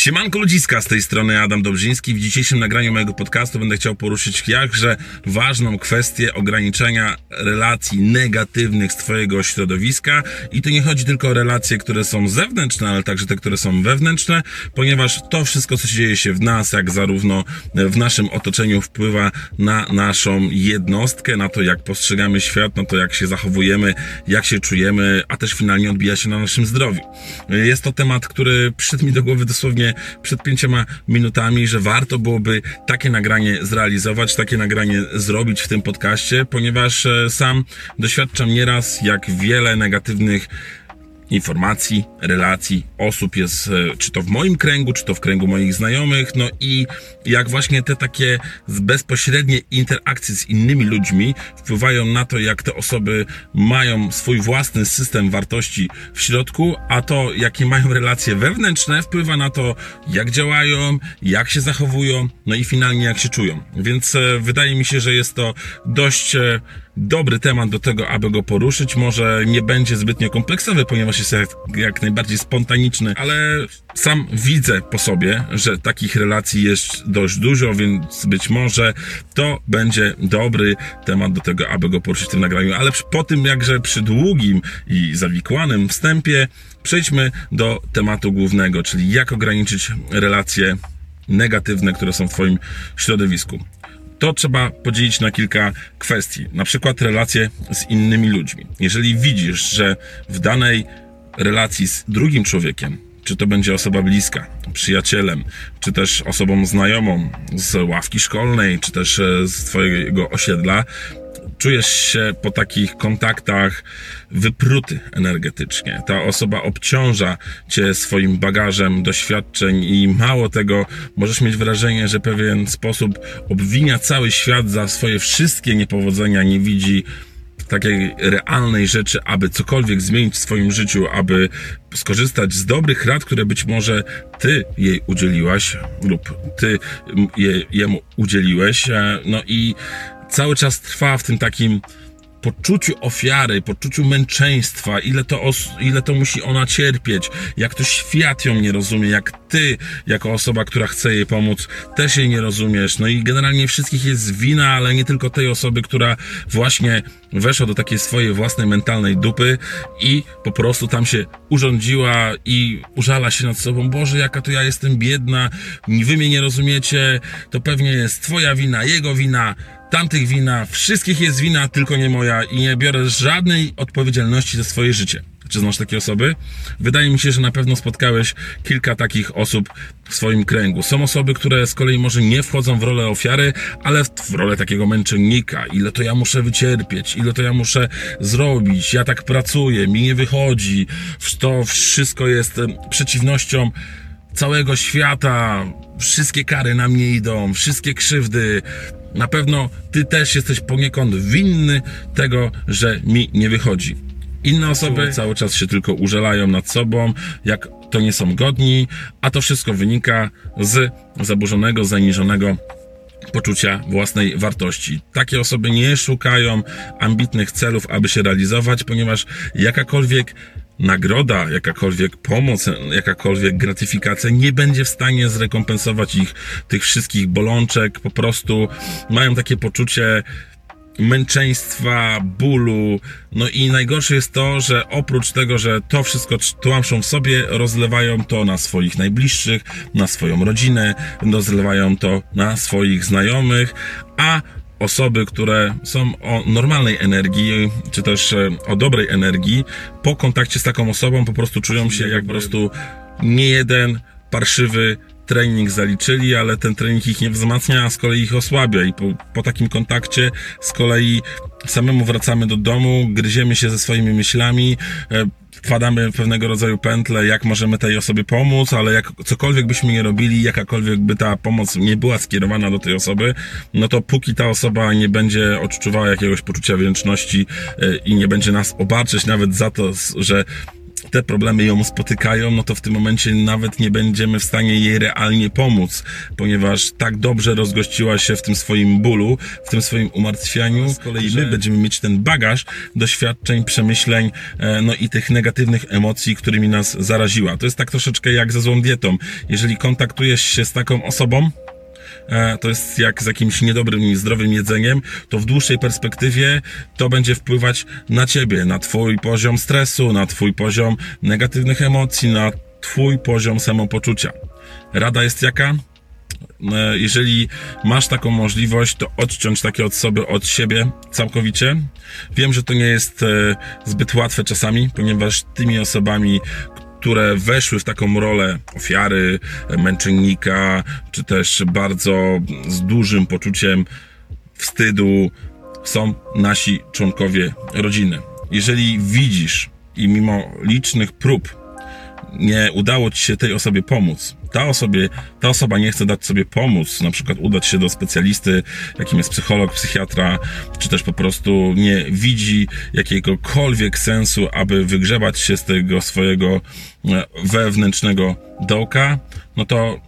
Siemanko ludziska, z tej strony Adam Dobrzyński. W dzisiejszym nagraniu mojego podcastu będę chciał poruszyć jakże ważną kwestię ograniczenia relacji negatywnych z Twojego środowiska. I tu nie chodzi tylko o relacje, które są zewnętrzne, ale także te, które są wewnętrzne, ponieważ to wszystko, co się dzieje się w nas, jak zarówno w naszym otoczeniu wpływa na naszą jednostkę, na to, jak postrzegamy świat, na to, jak się zachowujemy, jak się czujemy, a też finalnie odbija się na naszym zdrowiu. Jest to temat, który przyszedł mi do głowy dosłownie przed pięcioma minutami, że warto byłoby takie nagranie zrealizować, takie nagranie zrobić w tym podcaście, ponieważ e, sam doświadczam nieraz, jak wiele negatywnych informacji, relacji osób jest, e, czy to w moim kręgu, czy to w kręgu moich znajomych, no i jak właśnie te takie bezpośrednie interakcje z innymi ludźmi wpływają na to, jak te osoby mają swój własny system wartości w środku, a to, jakie mają relacje wewnętrzne, wpływa na to, jak działają, jak się zachowują, no i finalnie jak się czują. Więc e, wydaje mi się, że jest to dość e, dobry temat do tego, aby go poruszyć. Może nie będzie zbytnio kompleksowy, ponieważ jest jak, jak najbardziej spontaniczny, ale sam widzę po sobie, że takich relacji jest dość dużo, więc być może to będzie dobry temat do tego, aby go poruszyć w tym nagraniu. Ale po tym jakże przy długim i zawikłanym wstępie przejdźmy do tematu głównego, czyli jak ograniczyć relacje negatywne, które są w Twoim środowisku to trzeba podzielić na kilka kwestii. Na przykład relacje z innymi ludźmi. Jeżeli widzisz, że w danej relacji z drugim człowiekiem, czy to będzie osoba bliska, przyjacielem, czy też osobą znajomą z ławki szkolnej, czy też e, z Twojego osiedla, czujesz się po takich kontaktach wypruty energetycznie. Ta osoba obciąża cię swoim bagażem doświadczeń i mało tego, możesz mieć wrażenie, że pewien sposób obwinia cały świat za swoje wszystkie niepowodzenia, nie widzi takiej realnej rzeczy, aby cokolwiek zmienić w swoim życiu, aby skorzystać z dobrych rad, które być może ty jej udzieliłaś lub ty je, jemu udzieliłeś. E, no i cały czas trwa w tym takim poczuciu ofiary, poczuciu męczeństwa, ile to, ile to musi ona cierpieć, jak to świat ją nie rozumie, jak ty, jako osoba, która chce jej pomóc, też jej nie rozumiesz. No i generalnie wszystkich jest wina, ale nie tylko tej osoby, która właśnie weszła do takiej swojej własnej mentalnej dupy i po prostu tam się urządziła i użala się nad sobą. Boże, jaka to ja jestem biedna, wy mnie nie rozumiecie, to pewnie jest twoja wina, jego wina, tamtych wina, wszystkich jest wina, tylko nie moja i nie biorę żadnej odpowiedzialności za swoje życie. Czy znasz takie osoby? Wydaje mi się, że na pewno spotkałeś kilka takich osób w swoim kręgu. Są osoby, które z kolei może nie wchodzą w rolę ofiary, ale w rolę takiego męczennika. Ile to ja muszę wycierpieć, ile to ja muszę zrobić, ja tak pracuję, mi nie wychodzi. To wszystko jest przeciwnością całego świata. Wszystkie kary na mnie idą, wszystkie krzywdy, na pewno ty też jesteś poniekąd winny tego, że mi nie wychodzi. Inne osoby cały czas się tylko użalają nad sobą, jak to nie są godni, a to wszystko wynika z zaburzonego, zaniżonego poczucia własnej wartości. Takie osoby nie szukają ambitnych celów, aby się realizować, ponieważ jakakolwiek nagroda, jakakolwiek pomoc, jakakolwiek gratyfikacja nie będzie w stanie zrekompensować ich tych wszystkich bolączek. Po prostu mają takie poczucie męczeństwa, bólu. No i najgorsze jest to, że oprócz tego, że to wszystko tłamszą w sobie, rozlewają to na swoich najbliższych, na swoją rodzinę, rozlewają to na swoich znajomych, a osoby, które są o normalnej energii, czy też e, o dobrej energii, po kontakcie z taką osobą po prostu czują się jak po prostu nie jeden parszywy trening zaliczyli, ale ten trening ich nie wzmacnia, a z kolei ich osłabia. I po, po takim kontakcie z kolei samemu wracamy do domu, gryziemy się ze swoimi myślami, e, wkładamy pewnego rodzaju pętle, jak możemy tej osobie pomóc, ale jak cokolwiek byśmy nie robili, jakakolwiek by ta pomoc nie była skierowana do tej osoby, no to póki ta osoba nie będzie odczuwała jakiegoś poczucia wdzięczności e, i nie będzie nas obarczyć nawet za to, że te problemy ją spotykają, no to w tym momencie nawet nie będziemy w stanie jej realnie pomóc, ponieważ tak dobrze rozgościła się w tym swoim bólu, w tym swoim umartwianiu. Z kolei my będziemy mieć ten bagaż doświadczeń, przemyśleń, e, no i tych negatywnych emocji, którymi nas zaraziła. To jest tak troszeczkę jak ze złą dietą. Jeżeli kontaktujesz się z taką osobą, to jest jak z jakimś niedobrym, niezdrowym jedzeniem, to w dłuższej perspektywie to będzie wpływać na ciebie, na twój poziom stresu, na twój poziom negatywnych emocji, na twój poziom samopoczucia. Rada jest jaka? E, jeżeli masz taką możliwość, to odciąć takie osoby od siebie całkowicie. Wiem, że to nie jest e, zbyt łatwe czasami, ponieważ tymi osobami, które weszły w taką rolę ofiary, męczennika, czy też bardzo z dużym poczuciem wstydu, są nasi członkowie rodziny. Jeżeli widzisz i mimo licznych prób nie udało ci się tej osobie pomóc, ta, osobie, ta osoba nie chce dać sobie pomóc, na przykład udać się do specjalisty, jakim jest psycholog, psychiatra, czy też po prostu nie widzi jakiegokolwiek sensu, aby wygrzebać się z tego swojego e, wewnętrznego dołka, no to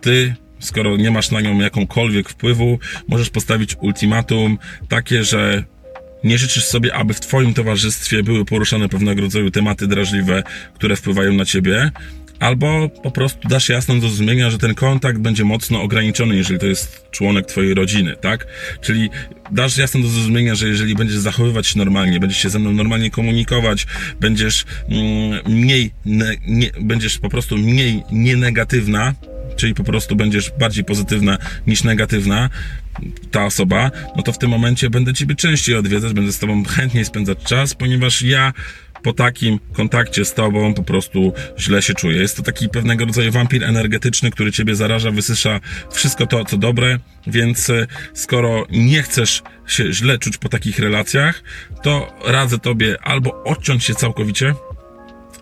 ty skoro nie masz na nią jakąkolwiek wpływu, możesz postawić ultimatum takie, że nie życzysz sobie, aby w Twoim towarzystwie były poruszane pewnego rodzaju tematy drażliwe, które wpływają na Ciebie, albo po prostu dasz jasno do zrozumienia, że ten kontakt będzie mocno ograniczony, jeżeli to jest członek twojej rodziny, tak? Czyli dasz jasno do zrozumienia, że jeżeli będziesz zachowywać się normalnie, będziesz się ze mną normalnie komunikować, będziesz mm, mniej, ne, nie, będziesz po prostu mniej nienegatywna, czyli po prostu będziesz bardziej pozytywna niż negatywna, ta osoba, no to w tym momencie będę Ciebie częściej odwiedzać, będę z Tobą chętniej spędzać czas, ponieważ ja po takim kontakcie z tobą po prostu źle się czuję. Jest to taki pewnego rodzaju wampir energetyczny, który ciebie zaraża, wysysza wszystko to, co dobre, więc e, skoro nie chcesz się źle czuć po takich relacjach, to radzę tobie albo odciąć się całkowicie,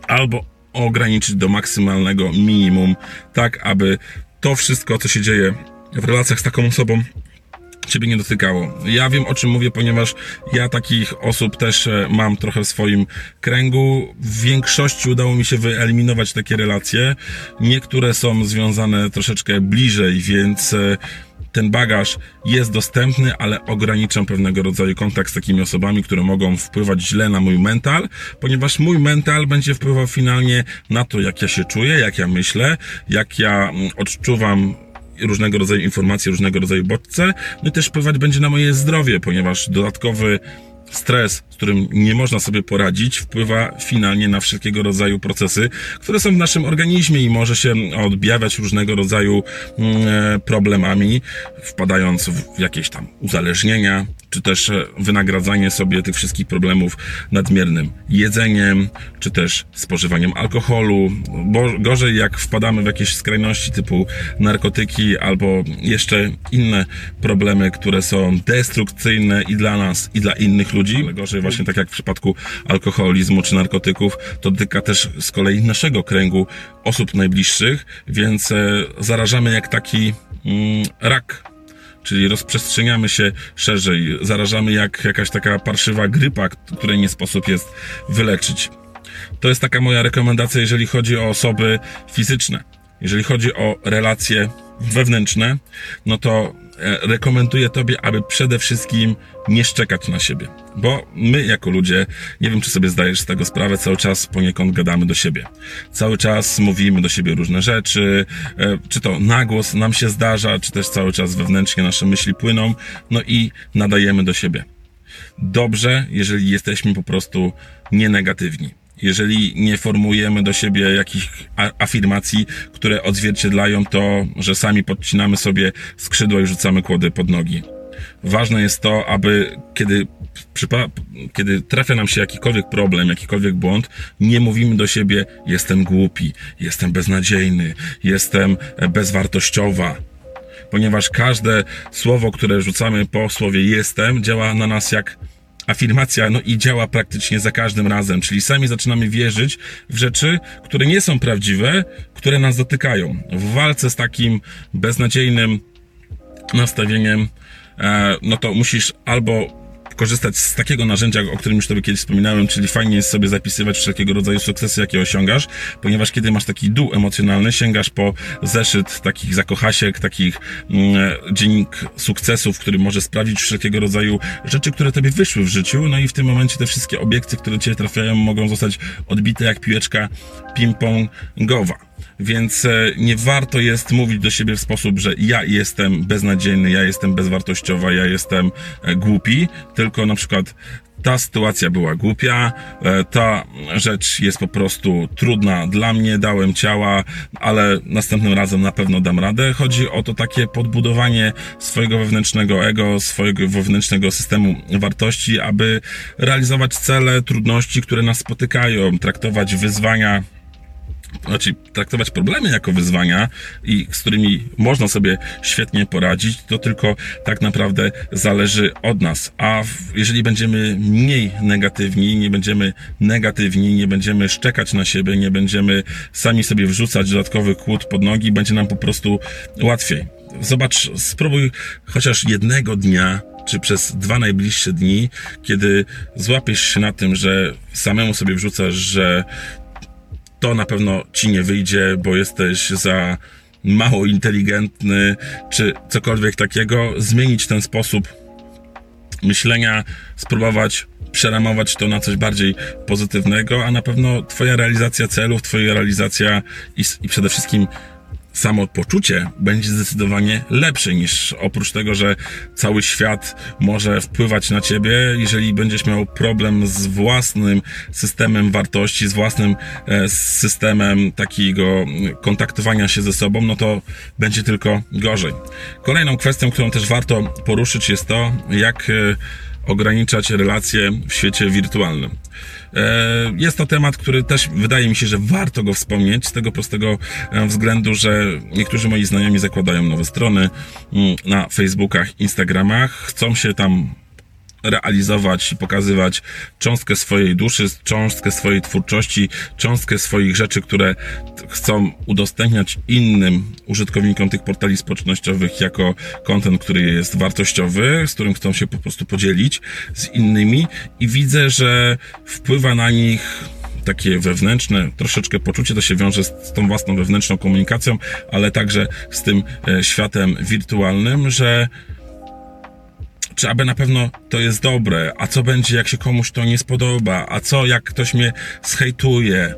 albo ograniczyć do maksymalnego minimum, tak aby to wszystko, co się dzieje w relacjach z taką osobą, ciebie nie dotykało. Ja wiem o czym mówię, ponieważ ja takich osób też e, mam trochę w swoim kręgu. W większości udało mi się wyeliminować takie relacje. Niektóre są związane troszeczkę bliżej, więc e, ten bagaż jest dostępny, ale ograniczam pewnego rodzaju kontakt z takimi osobami, które mogą wpływać źle na mój mental, ponieważ mój mental będzie wpływał finalnie na to, jak ja się czuję, jak ja myślę, jak ja mm, odczuwam różnego rodzaju informacje, różnego rodzaju bodźce, no i też wpływać będzie na moje zdrowie, ponieważ dodatkowy stres, z którym nie można sobie poradzić, wpływa finalnie na wszelkiego rodzaju procesy, które są w naszym organizmie i może się odbijawać różnego rodzaju mm, e, problemami, wpadając w jakieś tam uzależnienia, czy też e, wynagradzanie sobie tych wszystkich problemów nadmiernym jedzeniem, czy też spożywaniem alkoholu. Bo gorzej jak wpadamy w jakieś skrajności typu narkotyki albo jeszcze inne problemy, które są destrukcyjne i dla nas, i dla innych ludzi. Ale gorzej właśnie tak jak w przypadku alkoholizmu czy narkotyków, to dotyka też z kolei naszego kręgu osób najbliższych, więc e, zarażamy jak taki mm, rak czyli rozprzestrzeniamy się szerzej, zarażamy jak jakaś taka parszywa grypa, której nie sposób jest wyleczyć. To jest taka moja rekomendacja, jeżeli chodzi o osoby fizyczne. Jeżeli chodzi o relacje wewnętrzne, no to rekomenduję Tobie, aby przede wszystkim nie szczekać na siebie. Bo my, jako ludzie, nie wiem, czy sobie zdajesz z tego sprawę, cały czas poniekąd gadamy do siebie. Cały czas mówimy do siebie różne rzeczy, e, czy to nagłos nam się zdarza, czy też cały czas wewnętrznie nasze myśli płyną, no i nadajemy do siebie. Dobrze, jeżeli jesteśmy po prostu nienegatywni jeżeli nie formujemy do siebie jakichś afirmacji, które odzwierciedlają to, że sami podcinamy sobie skrzydła i rzucamy kłody pod nogi. Ważne jest to, aby kiedy, kiedy trafia nam się jakikolwiek problem, jakikolwiek błąd, nie mówimy do siebie: Jestem głupi, jestem beznadziejny, jestem bezwartościowa. Ponieważ każde słowo, które rzucamy po słowie jestem, działa na nas jak afirmacja, no i działa praktycznie za każdym razem, czyli sami zaczynamy wierzyć w rzeczy, które nie są prawdziwe, które nas dotykają. W walce z takim beznadziejnym nastawieniem, e, no to musisz albo korzystać z takiego narzędzia, o którym już Tobie kiedyś wspominałem, czyli fajnie jest sobie zapisywać wszelkiego rodzaju sukcesy, jakie osiągasz, ponieważ kiedy masz taki dół emocjonalny, sięgasz po zeszyt takich zakochasiek, takich mm, dziennik sukcesów, który może sprawdzić wszelkiego rodzaju rzeczy, które Tobie wyszły w życiu, no i w tym momencie te wszystkie obiekty, które Cię trafiają, mogą zostać odbite jak piłeczka ping-pongowa. Więc e, nie warto jest mówić do siebie w sposób, że ja jestem beznadziejny, ja jestem bezwartościowa, ja jestem e, głupi, tylko na przykład ta sytuacja była głupia, e, ta rzecz jest po prostu trudna dla mnie, dałem ciała, ale następnym razem na pewno dam radę. Chodzi o to takie podbudowanie swojego wewnętrznego ego, swojego wewnętrznego systemu wartości, aby realizować cele, trudności, które nas spotykają, traktować wyzwania znaczy traktować problemy jako wyzwania i z którymi można sobie świetnie poradzić, to tylko tak naprawdę zależy od nas. A jeżeli będziemy mniej negatywni, nie będziemy negatywni, nie będziemy szczekać na siebie, nie będziemy sami sobie wrzucać dodatkowy kłód pod nogi, będzie nam po prostu łatwiej. Zobacz, spróbuj chociaż jednego dnia czy przez dwa najbliższe dni, kiedy złapiesz się na tym, że samemu sobie wrzucasz, że to na pewno ci nie wyjdzie, bo jesteś za mało inteligentny, czy cokolwiek takiego, zmienić ten sposób myślenia, spróbować przeramować to na coś bardziej pozytywnego, a na pewno Twoja realizacja celów, Twoja realizacja i, i przede wszystkim samopoczucie będzie zdecydowanie lepsze niż oprócz tego, że cały świat może wpływać na ciebie, jeżeli będziesz miał problem z własnym systemem wartości, z własnym e, systemem takiego kontaktowania się ze sobą, no to będzie tylko gorzej. Kolejną kwestią, którą też warto poruszyć jest to, jak e, ograniczać relacje w świecie wirtualnym. E, jest to temat, który też wydaje mi się, że warto go wspomnieć z tego prostego e, względu, że niektórzy moi znajomi zakładają nowe strony mm, na Facebookach, Instagramach, chcą się tam realizować i pokazywać cząstkę swojej duszy, cząstkę swojej twórczości, cząstkę swoich rzeczy, które chcą udostępniać innym użytkownikom tych portali społecznościowych jako kontent, który jest wartościowy, z którym chcą się po prostu podzielić z innymi. I widzę, że wpływa na nich takie wewnętrzne, troszeczkę poczucie, to się wiąże z, tą własną wewnętrzną komunikacją, ale także z tym e, światem wirtualnym, że czy aby na pewno to jest dobre, a co będzie, jak się komuś to nie spodoba, a co, jak ktoś mnie zhejtuje.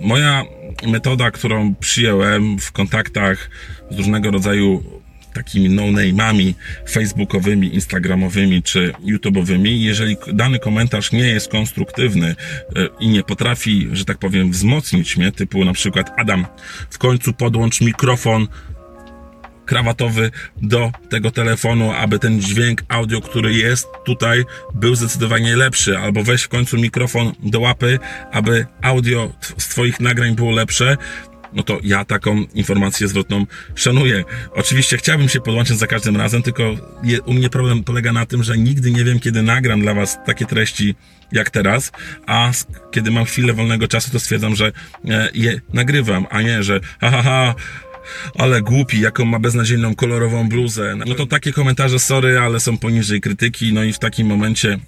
Moja metoda, którą przyjąłem w kontaktach z różnego rodzaju takimi no-name'ami facebookowymi, instagramowymi czy youtube'owymi, jeżeli dany komentarz nie jest konstruktywny e, i nie potrafi, że tak powiem, wzmocnić mnie, typu na przykład Adam, w końcu podłącz mikrofon krawatowy do tego telefonu, aby ten dźwięk audio, który jest tutaj, był zdecydowanie lepszy, albo weź w końcu mikrofon do łapy, aby audio z Twoich nagrań było lepsze, no to ja taką informację zwrotną szanuję. Oczywiście chciałbym się podłączyć za każdym razem, tylko je, u mnie problem polega na tym, że nigdy nie wiem, kiedy nagram dla Was takie treści jak teraz, a kiedy mam chwilę wolnego czasu, to stwierdzam, że e, je nagrywam, a nie, że ha, ha, ha ale głupi, jaką ma beznadziejną kolorową bluzę. No to takie komentarze, sorry, ale są poniżej krytyki, no i w takim momencie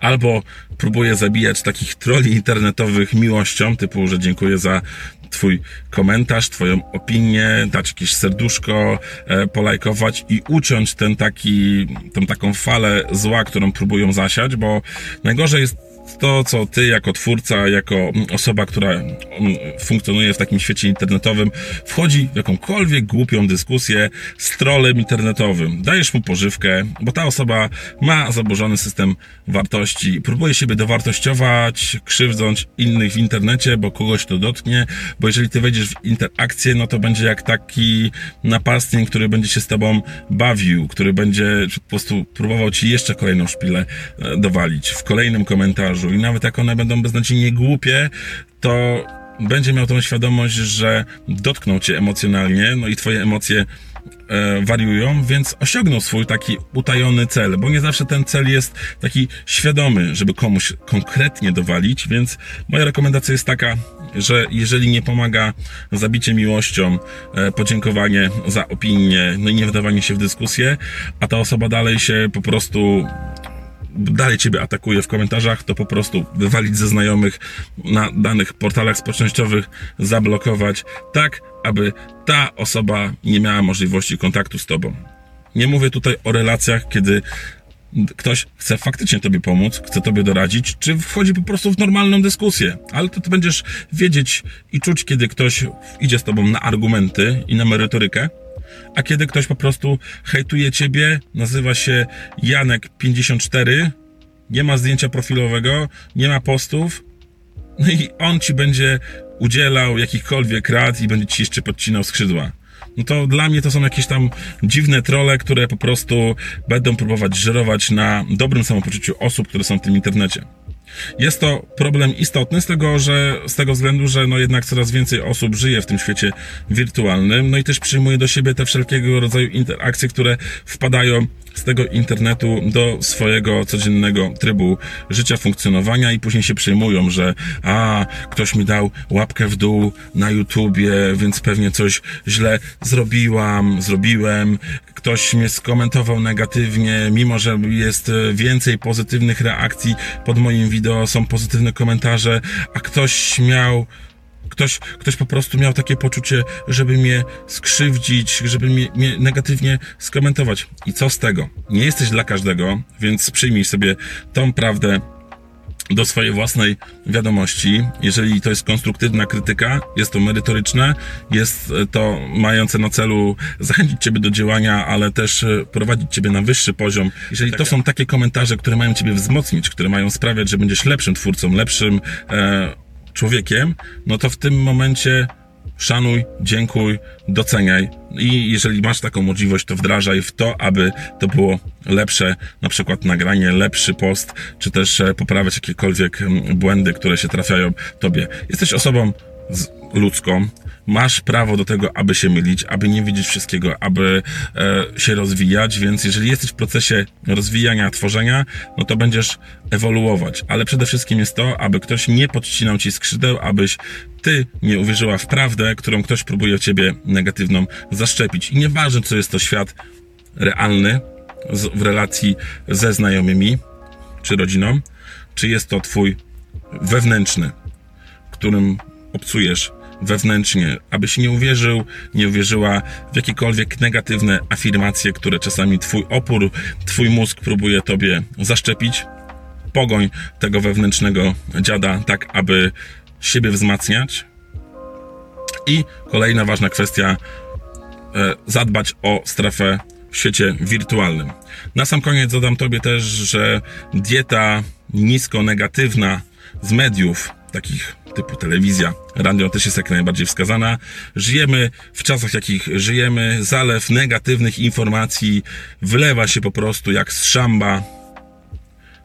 albo próbuję zabijać takich troli internetowych miłością, typu, że dziękuję za twój komentarz, twoją opinię, dać jakieś serduszko, e, polajkować i uciąć ten taki, tą taką falę zła, którą próbują zasiać, bo najgorzej jest to, co ty jako twórca, jako osoba, która mm, funkcjonuje w takim świecie internetowym, wchodzi w jakąkolwiek głupią dyskusję z trolem internetowym. Dajesz mu pożywkę, bo ta osoba ma zaburzony system wartości, próbuje siebie dowartościować, krzywdząc innych w internecie, bo kogoś to dotknie, bo jeżeli ty wejdziesz w interakcję, no to będzie jak taki napastnik, który będzie się z tobą bawił, który będzie po prostu próbował ci jeszcze kolejną szpilę e, dowalić w kolejnym komentarzu, i nawet jak one będą beznadziejnie głupie, to będzie miał tą świadomość, że dotkną cię emocjonalnie, no i twoje emocje e, wariują, więc osiągną swój taki utajony cel, bo nie zawsze ten cel jest taki świadomy, żeby komuś konkretnie dowalić, więc moja rekomendacja jest taka, że jeżeli nie pomaga zabicie miłością, e, podziękowanie za opinię, no i nie wydawanie się w dyskusję, a ta osoba dalej się po prostu dalej ciebie atakuje w komentarzach, to po prostu wywalić ze znajomych na danych portalach społecznościowych, zablokować, tak aby ta osoba nie miała możliwości kontaktu z tobą. Nie mówię tutaj o relacjach, kiedy ktoś chce faktycznie tobie pomóc, chce tobie doradzić, czy wchodzi po prostu w normalną dyskusję. Ale to ty będziesz wiedzieć i czuć, kiedy ktoś idzie z tobą na argumenty i na merytorykę, a kiedy ktoś po prostu hejtuje ciebie, nazywa się Janek54, nie ma zdjęcia profilowego, nie ma postów, no i on ci będzie udzielał jakichkolwiek rad i będzie ci jeszcze podcinał skrzydła. No to dla mnie to są jakieś tam dziwne trole, które po prostu będą próbować żerować na dobrym samopoczuciu osób, które są w tym internecie. Jest to problem istotny z tego, że, z tego względu, że no jednak coraz więcej osób żyje w tym świecie wirtualnym, no i też przyjmuje do siebie te wszelkiego rodzaju interakcje, które wpadają z tego internetu do swojego codziennego trybu życia, funkcjonowania i później się przejmują, że a, ktoś mi dał łapkę w dół na YouTubie, więc pewnie coś źle zrobiłam, zrobiłem, ktoś mnie skomentował negatywnie, mimo że jest więcej pozytywnych reakcji pod moim wideo, są pozytywne komentarze, a ktoś miał Ktoś, ktoś po prostu miał takie poczucie, żeby mnie skrzywdzić, żeby mnie, mnie negatywnie skomentować. I co z tego? Nie jesteś dla każdego, więc przyjmij sobie tą prawdę do swojej własnej wiadomości. Jeżeli to jest konstruktywna krytyka, jest to merytoryczne, jest to mające na celu zachęcić Ciebie do działania, ale też e, prowadzić Ciebie na wyższy poziom. Jeżeli to są takie komentarze, które mają Ciebie wzmocnić, które mają sprawiać, że będziesz lepszym twórcą, lepszym e, człowiekiem, no to w tym momencie szanuj, dziękuj, doceniaj i jeżeli masz taką możliwość, to wdrażaj w to, aby to było lepsze, na przykład nagranie, lepszy post, czy też e, poprawiać jakiekolwiek mm, błędy, które się trafiają tobie. Jesteś osobą ludzką, masz prawo do tego, aby się mylić, aby nie widzieć wszystkiego, aby e, się rozwijać, więc jeżeli jesteś w procesie rozwijania, tworzenia, no to będziesz ewoluować. Ale przede wszystkim jest to, aby ktoś nie podcinał ci skrzydeł, abyś ty nie uwierzyła w prawdę, którą ktoś próbuje ciebie negatywną zaszczepić. I nieważne, co jest to świat realny z, w relacji ze znajomymi czy rodziną, czy jest to twój wewnętrzny, którym obcujesz wewnętrznie, abyś nie uwierzył, nie uwierzyła w jakiekolwiek negatywne afirmacje, które czasami twój opór, twój mózg próbuje tobie zaszczepić. Pogoń tego wewnętrznego dziada, tak aby siebie wzmacniać. I kolejna ważna kwestia, e, zadbać o strefę w świecie wirtualnym. Na sam koniec dodam Tobie też, że dieta nisko negatywna z mediów, takich typu telewizja, radio też jest jak najbardziej wskazana. Żyjemy w czasach, jakich żyjemy. Zalew negatywnych informacji wylewa się po prostu jak z szamba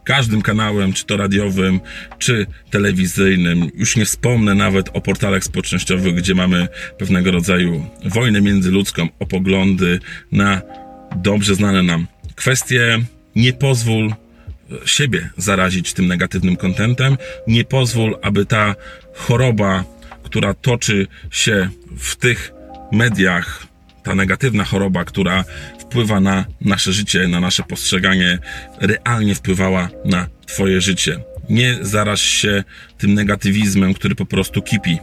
każdym kanałem, czy to radiowym, czy telewizyjnym. Już nie wspomnę nawet o portalach społecznościowych, gdzie mamy pewnego rodzaju wojnę międzyludzką, o poglądy na dobrze znane nam kwestie. Nie pozwól siebie zarazić tym negatywnym kontentem. Nie pozwól, aby ta choroba, która toczy się w tych mediach, ta negatywna choroba, która wpływa na nasze życie, na nasze postrzeganie, realnie wpływała na Twoje życie. Nie zaraź się tym negatywizmem, który po prostu kipi,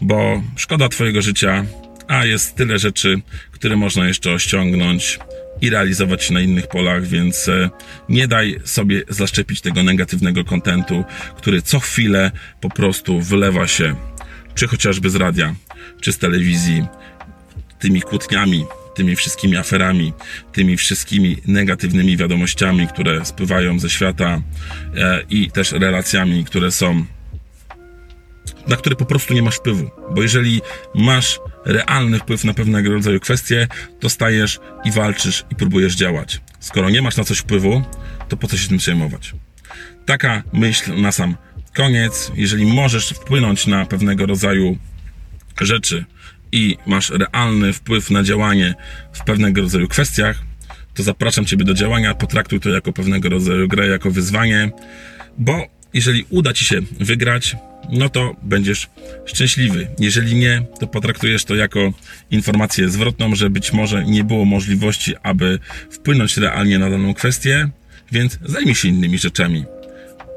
bo szkoda Twojego życia, a jest tyle rzeczy, które można jeszcze osiągnąć i realizować się na innych polach, więc e, nie daj sobie zaszczepić tego negatywnego kontentu, który co chwilę po prostu wylewa się, czy chociażby z radia, czy z telewizji, tymi kłótniami, tymi wszystkimi aferami, tymi wszystkimi negatywnymi wiadomościami, które spływają ze świata e, i też relacjami, które są, na które po prostu nie masz wpływu. Bo jeżeli masz realny wpływ na pewnego rodzaju kwestie, to stajesz i walczysz i próbujesz działać. Skoro nie masz na coś wpływu, to po co się tym przejmować? Taka myśl na sam koniec. Jeżeli możesz wpłynąć na pewnego rodzaju rzeczy i masz realny wpływ na działanie w pewnego rodzaju kwestiach, to zapraszam Ciebie do działania. Potraktuj to jako pewnego rodzaju grę, jako wyzwanie, bo jeżeli uda Ci się wygrać, no to będziesz szczęśliwy. Jeżeli nie, to potraktujesz to jako informację zwrotną, że być może nie było możliwości, aby wpłynąć realnie na daną kwestię, więc zajmij się innymi rzeczami.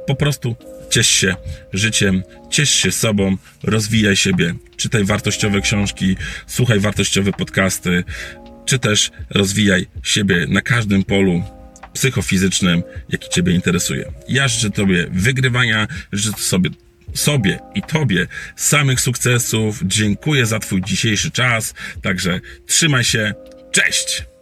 Po prostu ciesz się życiem, ciesz się sobą, rozwijaj siebie, czytaj wartościowe książki, słuchaj wartościowe podcasty, czy też rozwijaj siebie na każdym polu psychofizycznym, jaki Ciebie interesuje. Ja życzę Tobie wygrywania, życzę sobie sobie i Tobie samych sukcesów. Dziękuję za Twój dzisiejszy czas. Także trzymaj się. Cześć!